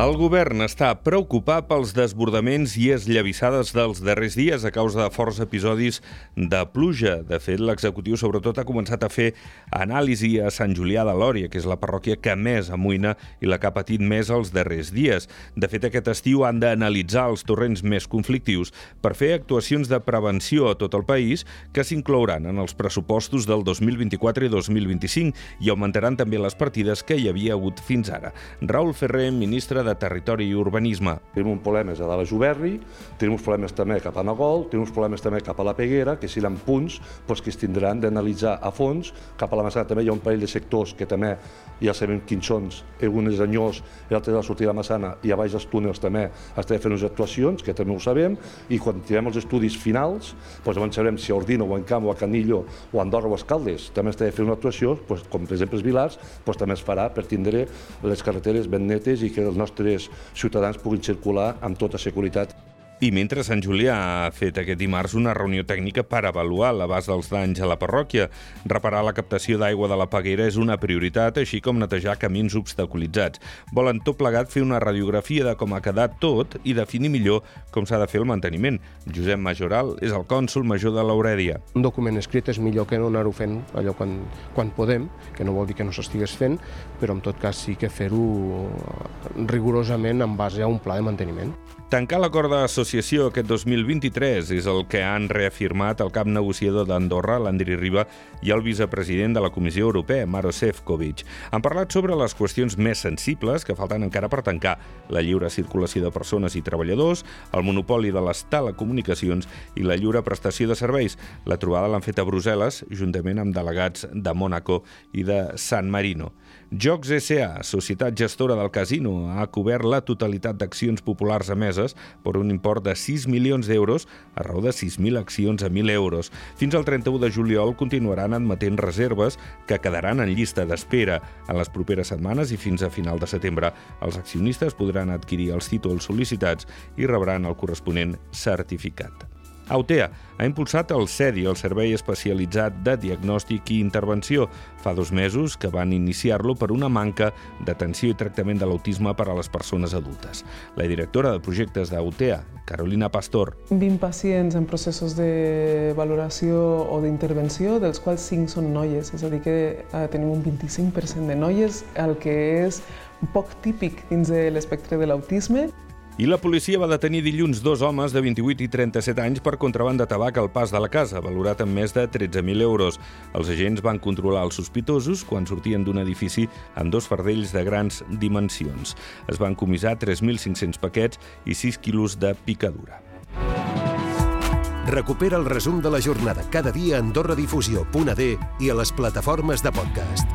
El govern està preocupat pels desbordaments i esllavissades dels darrers dies a causa de forts episodis de pluja. De fet, l'executiu sobretot ha començat a fer anàlisi a Sant Julià de Lòria, que és la parròquia que més amoïna i la que ha patit més els darrers dies. De fet, aquest estiu han d'analitzar els torrents més conflictius per fer actuacions de prevenció a tot el país que s'inclouran en els pressupostos del 2024 i 2025 i augmentaran també les partides que hi havia hagut fins ara. Raül Ferrer, ministre de Territori i Urbanisme. Tenim uns problemes a la Juberri, tenim uns problemes també cap a Nagol, tenim uns problemes també cap a la Peguera, que seran punts doncs, que es tindran d'analitzar a fons. Cap a la Massana també hi ha un parell de sectors que també ja sabem quins són, algunes anyors i altres a la sortida de la Massana i a baix dels túnels també estem fent unes actuacions, que també ho sabem, i quan tirem els estudis finals, doncs llavors sabrem si a Ordino o en Camp o a Canillo o a Andorra o a Escaldes també estem fent una actuació, doncs, com per exemple els Vilars, doncs també es farà per tindre les carreteres ben netes i que el nostre nostres ciutadans puguin circular amb tota seguretat. I mentre Sant Julià ha fet aquest dimarts una reunió tècnica per avaluar l'abast dels danys a la parròquia. Reparar la captació d'aigua de la Peguera és una prioritat, així com netejar camins obstaculitzats. Volen tot plegat fer una radiografia de com ha quedat tot i definir millor com s'ha de fer el manteniment. Josep Majoral és el cònsul major de l'Aurèdia. Un document escrit és millor que no anar-ho fent allò quan, quan podem, que no vol dir que no s'estigués fent, però en tot cas sí que fer-ho rigorosament en base a un pla de manteniment. Tancar l'acord d'associació aquest 2023 és el que han reafirmat el cap negociador d'Andorra, l'Andri Riba, i el vicepresident de la Comissió Europea, Maro Sefcovic. Han parlat sobre les qüestions més sensibles que falten encara per tancar la lliure circulació de persones i treballadors, el monopoli de les telecomunicacions i la lliure prestació de serveis. La trobada l'han fet a Brussel·les, juntament amb delegats de Mònaco i de San Marino. Jocs S.A., societat gestora del casino, ha cobert la totalitat d'accions populars emeses per un import de 6 milions d'euros a raó de 6.000 accions a 1.000 euros. Fins al 31 de juliol continuaran admetent reserves que quedaran en llista d'espera. En les properes setmanes i fins a final de setembre, els accionistes podran adquirir els títols sol·licitats i rebran el corresponent certificat. Autea ha impulsat el CEDI, el Servei Especialitzat de Diagnòstic i Intervenció, fa dos mesos que van iniciar-lo per una manca d'atenció i tractament de l'autisme per a les persones adultes. La directora de projectes d'Autea, Carolina Pastor. 20 pacients en processos de valoració o d'intervenció, dels quals 5 són noies, és a dir que eh, tenim un 25% de noies, el que és poc típic dins de l'espectre de l'autisme. I la policia va detenir dilluns dos homes de 28 i 37 anys per contraband de tabac al pas de la casa, valorat en més de 13.000 euros. Els agents van controlar els sospitosos quan sortien d'un edifici amb dos fardells de grans dimensions. Es van comissar 3.500 paquets i 6 quilos de picadura. Recupera el resum de la jornada cada dia a AndorraDifusió.d i a les plataformes de podcast.